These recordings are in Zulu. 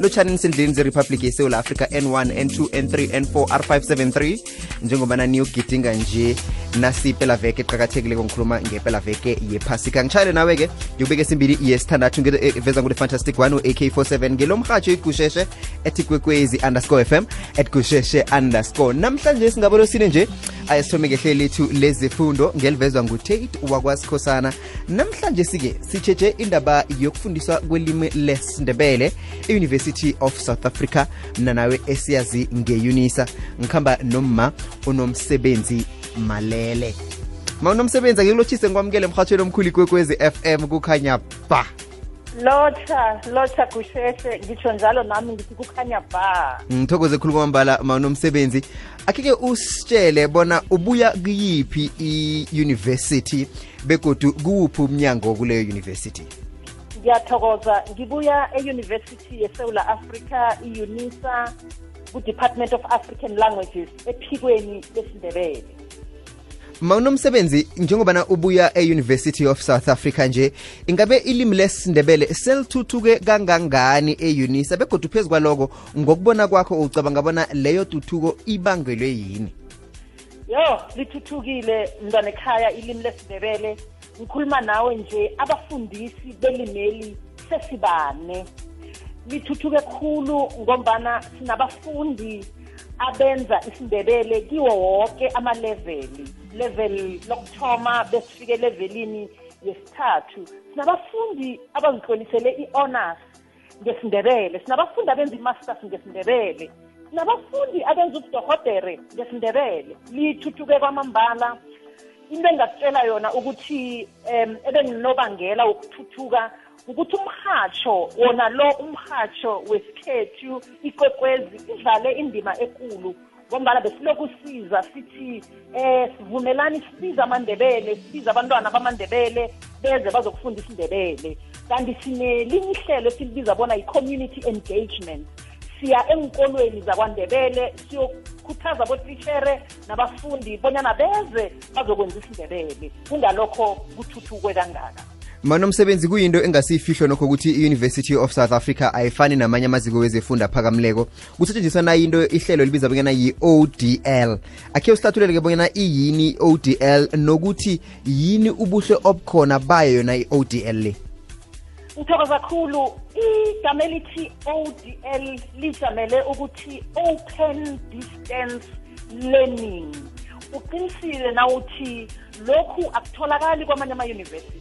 lotshani nisendleleni zeriphabliki yesewula africa n1 n2 n3 n4 r573 njengobana niyogidinga nje nasipelaveke eqakathekileko ngikhuluma ngepelaveke yephasika ngitshayele nawe-ke ngikubeke simbili yesithandathu veza ngule fantastic 1 u-ak47 ngelomrhatsho igusheshe ethi kwekwezi underscore fm at gusheshe underscore. Namhlanje singabolosine nje ayesithome ngehlelo lethu lezifundo ngelivezwa ngutate wakwasikhosana namhlanje sike sitsheje indaba yokufundiswa kwelimi lesindebele e-university of south africa mna nawe esiyazi ngeunisa ngikhamba nomma unomsebenzi malele. Ma unomsebenzi akikulotshise ngikwamukele emhathweni omkhulu ikwekwezi fm kukhanya ba. Lotha lotha kusheshe ngitsho njalo nami ngithi kukhanya ba. Ngithokoze khulu kwambala ma unomsebenzi. Akike usitshele bona ubuya kuyiphi i-university begodu kuwuphi umnyango kuleyo university ngiyathokoza. Ngibuya e-university yesewula africa i-unisa ku-department of african languages ephikweni lesindebele. Ma unomsebenzi njengobana ubuya e-university of south africa nje ingabe ilimi lesindebele selithuthuke kangangani e-unisa? Begodwa phezu kwaloko ngokubona kwakho ucabanga bona leyo tuthuko ibangelwe yini? Yo lithuthukile mntwana ekhaya ilimi lesindebele ngikhuluma nawe nje abafundisi belimeli sesibane. Lithuthuke khulu ngombana sinabafundi abenza isindebele kiwo wonke amaleveli level lokuthoma besifike levelini yesithathu. Sinabafundi abazihlolisele i-honors ngesindebele sinabafundi abenza i-masters ngesindebele sinabafundi abenza ubudohodere ngesindebele. Lithuthuke kwamambala into engasitshela yona ukuthi um ebenginobangela wokuthuthuka ukuthi umhatsho wona lo umhatsho wesikhethu ikwekwezi idlale indima enkulu ngombana besiloku siza sithi eh sivumelani sibiza amandebele sibiza abantwana bamandebele beze bazokufunda isindebele kanti sinelinye ihlelo esilibiza bona yi-community engagement. Siya enkolweni zakwandebele siyokhuthaza botishere nabafundi bonyana beze bazokwenza isindebele. Kungalokho kuthuthukwe kangaka. Manomsebenzi kuyinto engasiyifihlo nokho ukuthi i-university of south africa ayifani namanye amaziko wezefunda aphakamleko kusetshenziswa na into ihlelo libiza bonyana yi-odl akhe usihlathulele-ke bonyana iyini i-odl nokuthi yini ubuhle obukhona bayo yona i-odl le? Ngithokoza kakhulu igama elithi odl lijamele ukuthi open distance learning. Uqinisile na uthi lokhu akutholakali kwamanye ama-university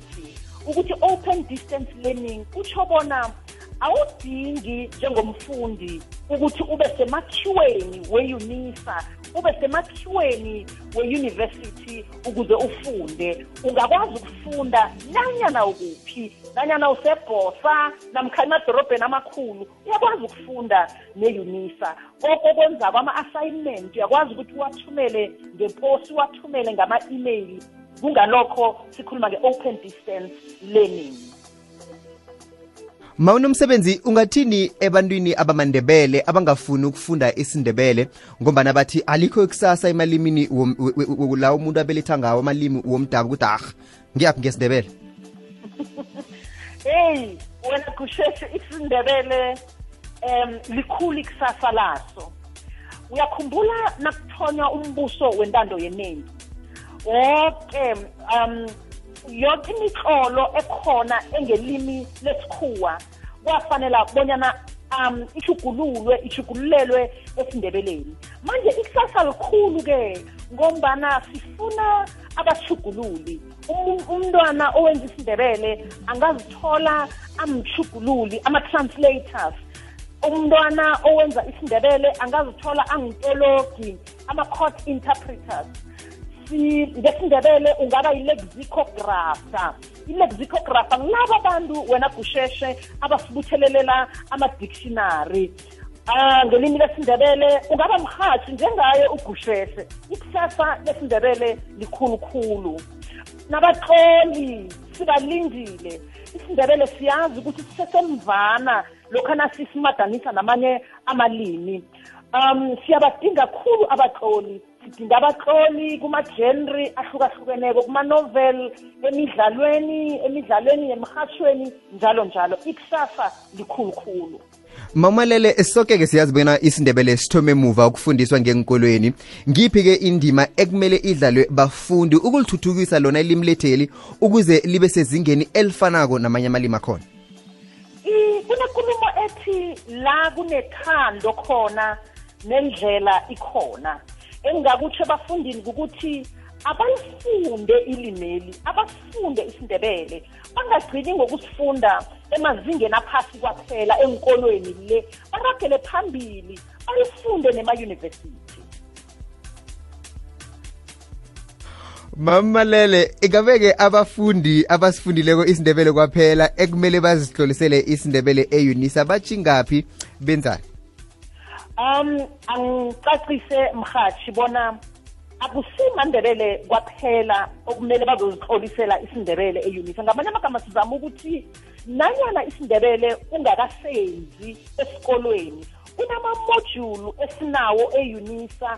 ukuthi open distance learning kutsho bona awudingi njengomfundi ukuthi ube semakhiweni we-unisa ube semakhiweni we-university ukuze ufunde. Ungakwazi ukufunda nanyana ukuphi nanyana usebhosa namkha emadorobheni amakhulu uyakwazi ukufunda ne-unisa. Okokwenza kwama-assignment uyakwazi ukuthi uwathumele ngeposi uwathumele ngama-email kungalokho sikhuluma nge-open distance learning. Ma unomsebenzi ungathini ebantwini abamandebele abangafuni ukufunda isindebele? Ngombana bathi alikho ikusasa emalimini la umuntu abeletha ngawo amalimi womdaba ukuthi ah ngiyaphi ngesindebele? Heyi wena kusheshe isindebele um likhulu ikusasa laso. Uyakhumbula nakuthonywa umbuso wentando yeningi okay, um yonke imitlolo ekhona engelimi lesikhuwa. Kwafanela bonyana um ishugululwe ishugululelwe esindebeleni. Manje ikusasa likhulu-ke ngombana sifuna abashugululi umntwana owenza isindebele angazithola amshugululi ama-translators. Umntwana owenza isindebele angazithola angitologi ama-court interpreters ngesindebele ungaba yi-lexicographer. I-lexicographer ngilabo abantu wena gusheshe abasibuthelelela ama-dictionary. Ah ngelimi lesindebele ungaba mhathi njengaye ugusheshe. Ikusasa lesindebele likhulukhulu nabatloli sibalindile. Isindebele siyazi ukuthi sisesemvana lokhana sisimadanisa namanye amalimi. Um siyabadinga khulu abatloli sidinga abatloli kuma-genre ahlukahlukeneko kuma-novel emidlalweni emidlalweni yemrhatshweni njalo njalo. Ikusasa likhulukhulu mamalele soke-ke siyazi bona isindebele sithome emuva ukufundiswa ngenkolweni ngiphi-ke indima ekumele idlalwe bafundi ukulithuthukisa lona ilimi letheli ukuze libe sezingeni elifanako namanye amalimi akhona? Kunenkulumo ethi la kunethando khona nendlela ikhona. Engingakutsho ebafundini ukuthi abalifunde ilimeli abafunde isindebele. Bangagcini ngokusifunda emazingeni aphasi kwaphela enkolweni le baragele phambili balifunde nemayunivesithi. Mamalele ingabeke abafundi abasifundileko isindebele kwaphela ekumele bazihlolisele isindebele eunisa batshingaphi benzani? Um angicacise mhathi bona akusimandebele kwaphela okumele bazozixolisela isindebele eyunisa ngamanye amagama sizama ukuthi nanyana isindebele ungakasenzi esikolweni kunamamojulu esinawo eyunisa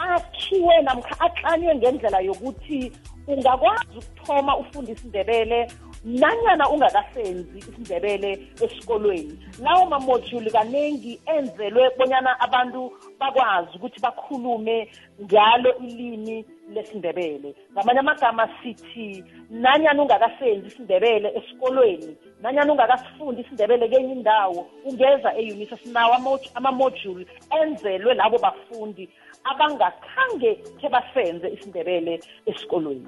akhiwe namkha aklanywe ngendlela yokuthi ungakwazi ukuthoma ufunda isindebele nanyana ungakasenzi isindebele esikolweni. Lawo mamojuli kaningi enzelwe bonyana abantu bakwazi ukuthi bakhulume ngalo ilimi lesindebele. Ngamanye amagama sithi nanyana ungakasenzi isindebele esikolweni nanyana ungakasifundi isindebele kenye indawo ungeza eyunisa sinawo amo- amamojuli enzelwe labo bafundi abangakhange khe basenze isindebele esikolweni.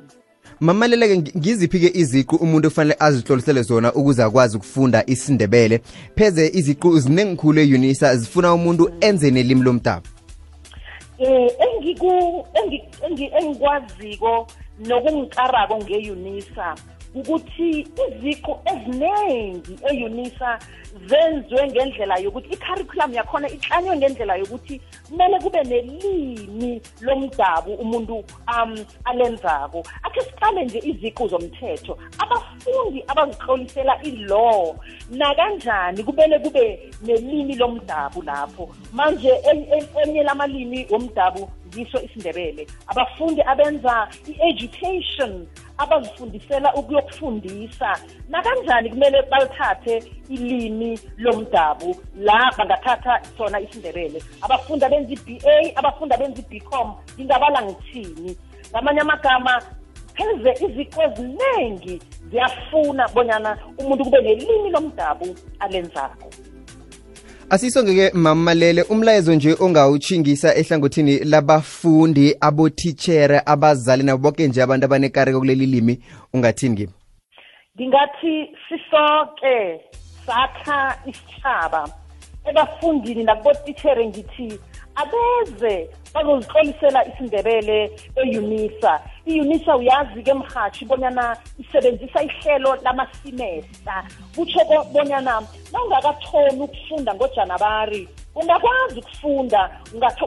Mamalele-ke ngi- ngiziphi-ke iziqu umuntu kufanele azihlolisele zona ukuze akwazi ukufunda isindebele? Pheze iziqu zinengikhulu eyunisa zifuna umuntu enze nelimi lomdabu eh engiku engi- engi- engikwaziko nokungikarako ngeUnisa. Ukuthi iziqu eziningi eUnisa zenziwe ngendlela yokuthi i-curriculum yakhona iklanywe ngendlela yokuthi kumele kube nelimi lomdabu umuntu um alenzako. Akhe siqale nje iziqu zomthetho. Abafundi abazihlolisela i-law nakanjani kumele kube nelimi lomdabu lapho? Manje en- en- enye lamalimi womdabu ngiso isindebele. Abafundi abenza i-education abazifundisela ukuyokufundisa. Nakanjani kumele balithathe ilimi lomdabu? La bangathatha sona isindebele. Abafundi abenza i-ba abafundi abenza i-bcom ngingabala ngithini? Ngamanye amagama pheze iziqu eziningi ziyafuna bonyana umuntu kube nelimi lomdabu alenzako. Asisonge-ke mamalele umlayezo nje ongawutshingisa ehlangothini labafundi abotitshere abazali nabo bonke nje abantu abanekareko kuleli limi. Ungathini kimi ngingathi sisoke sakha isitshaba ebafundini nakubotitshere ngithi abeze bazozihlolisela isindebele iyunisa uyazi-ke mhathi bonyana isebenzisa ihlelo lamasimesta kutsho bonyana bonyana nawungakathomi ukufunda ngojanabari ungakwazi ukufunda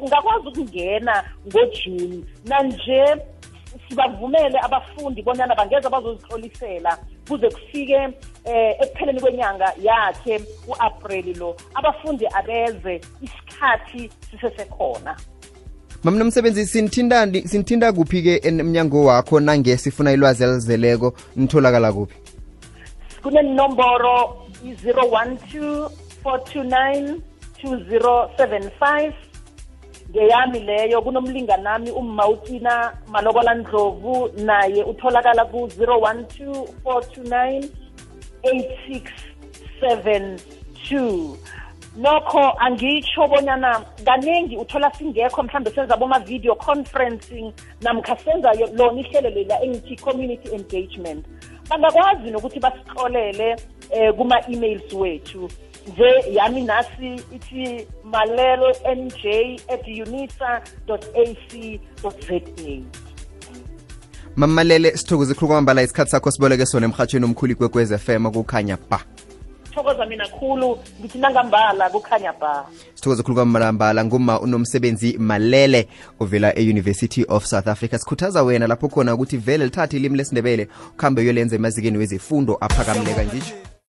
ungakwazi ukungena ngojuni nanje sibavumele abafundi bonyana bangeza bazozihlolisela kuze kufike eh ekupheleni kwenyanga yakhe u-apreli lo abafundi abeze isikhathi sisesekhona. Mamnomsebenzi sinithintani sinithinta kuphi-ke emnyango wakho nange sifuna ilwazi elizeleko nitholakala kuphi? Kunenomboro i-012 429 2075 ngeyami leyo kunomlinganami ummautina malokola ndlovu naye utholakala ku-012 429 8672 nokho angitsho bonyana kaningi uthola singekho mhlambe senza boma-video conferencing namkha senza yo- lona ihlelo lela engithi community engagement. Bangakwazi nokuthi basixolele eh kuma-emails wethu. Nje yami nasi ithi malelo nj at unisa ac za mamalele sithokoze khulu kwamambala isikhathi sakho siboleke sona emhatshweni omkhulu kwekwez fm kukhanya ba thokoza mina khulu ngithi nangambala kukhanya ba sithokoze khulu kwamambala nguma unomsebenzi malele ovela e-university of south africa. Sikhuthaza wena lapho khona ukuthi vele lithathe ilimi lesindebele ukuhambe uyolenza emazikeni wezifundo aphakamileka njitsho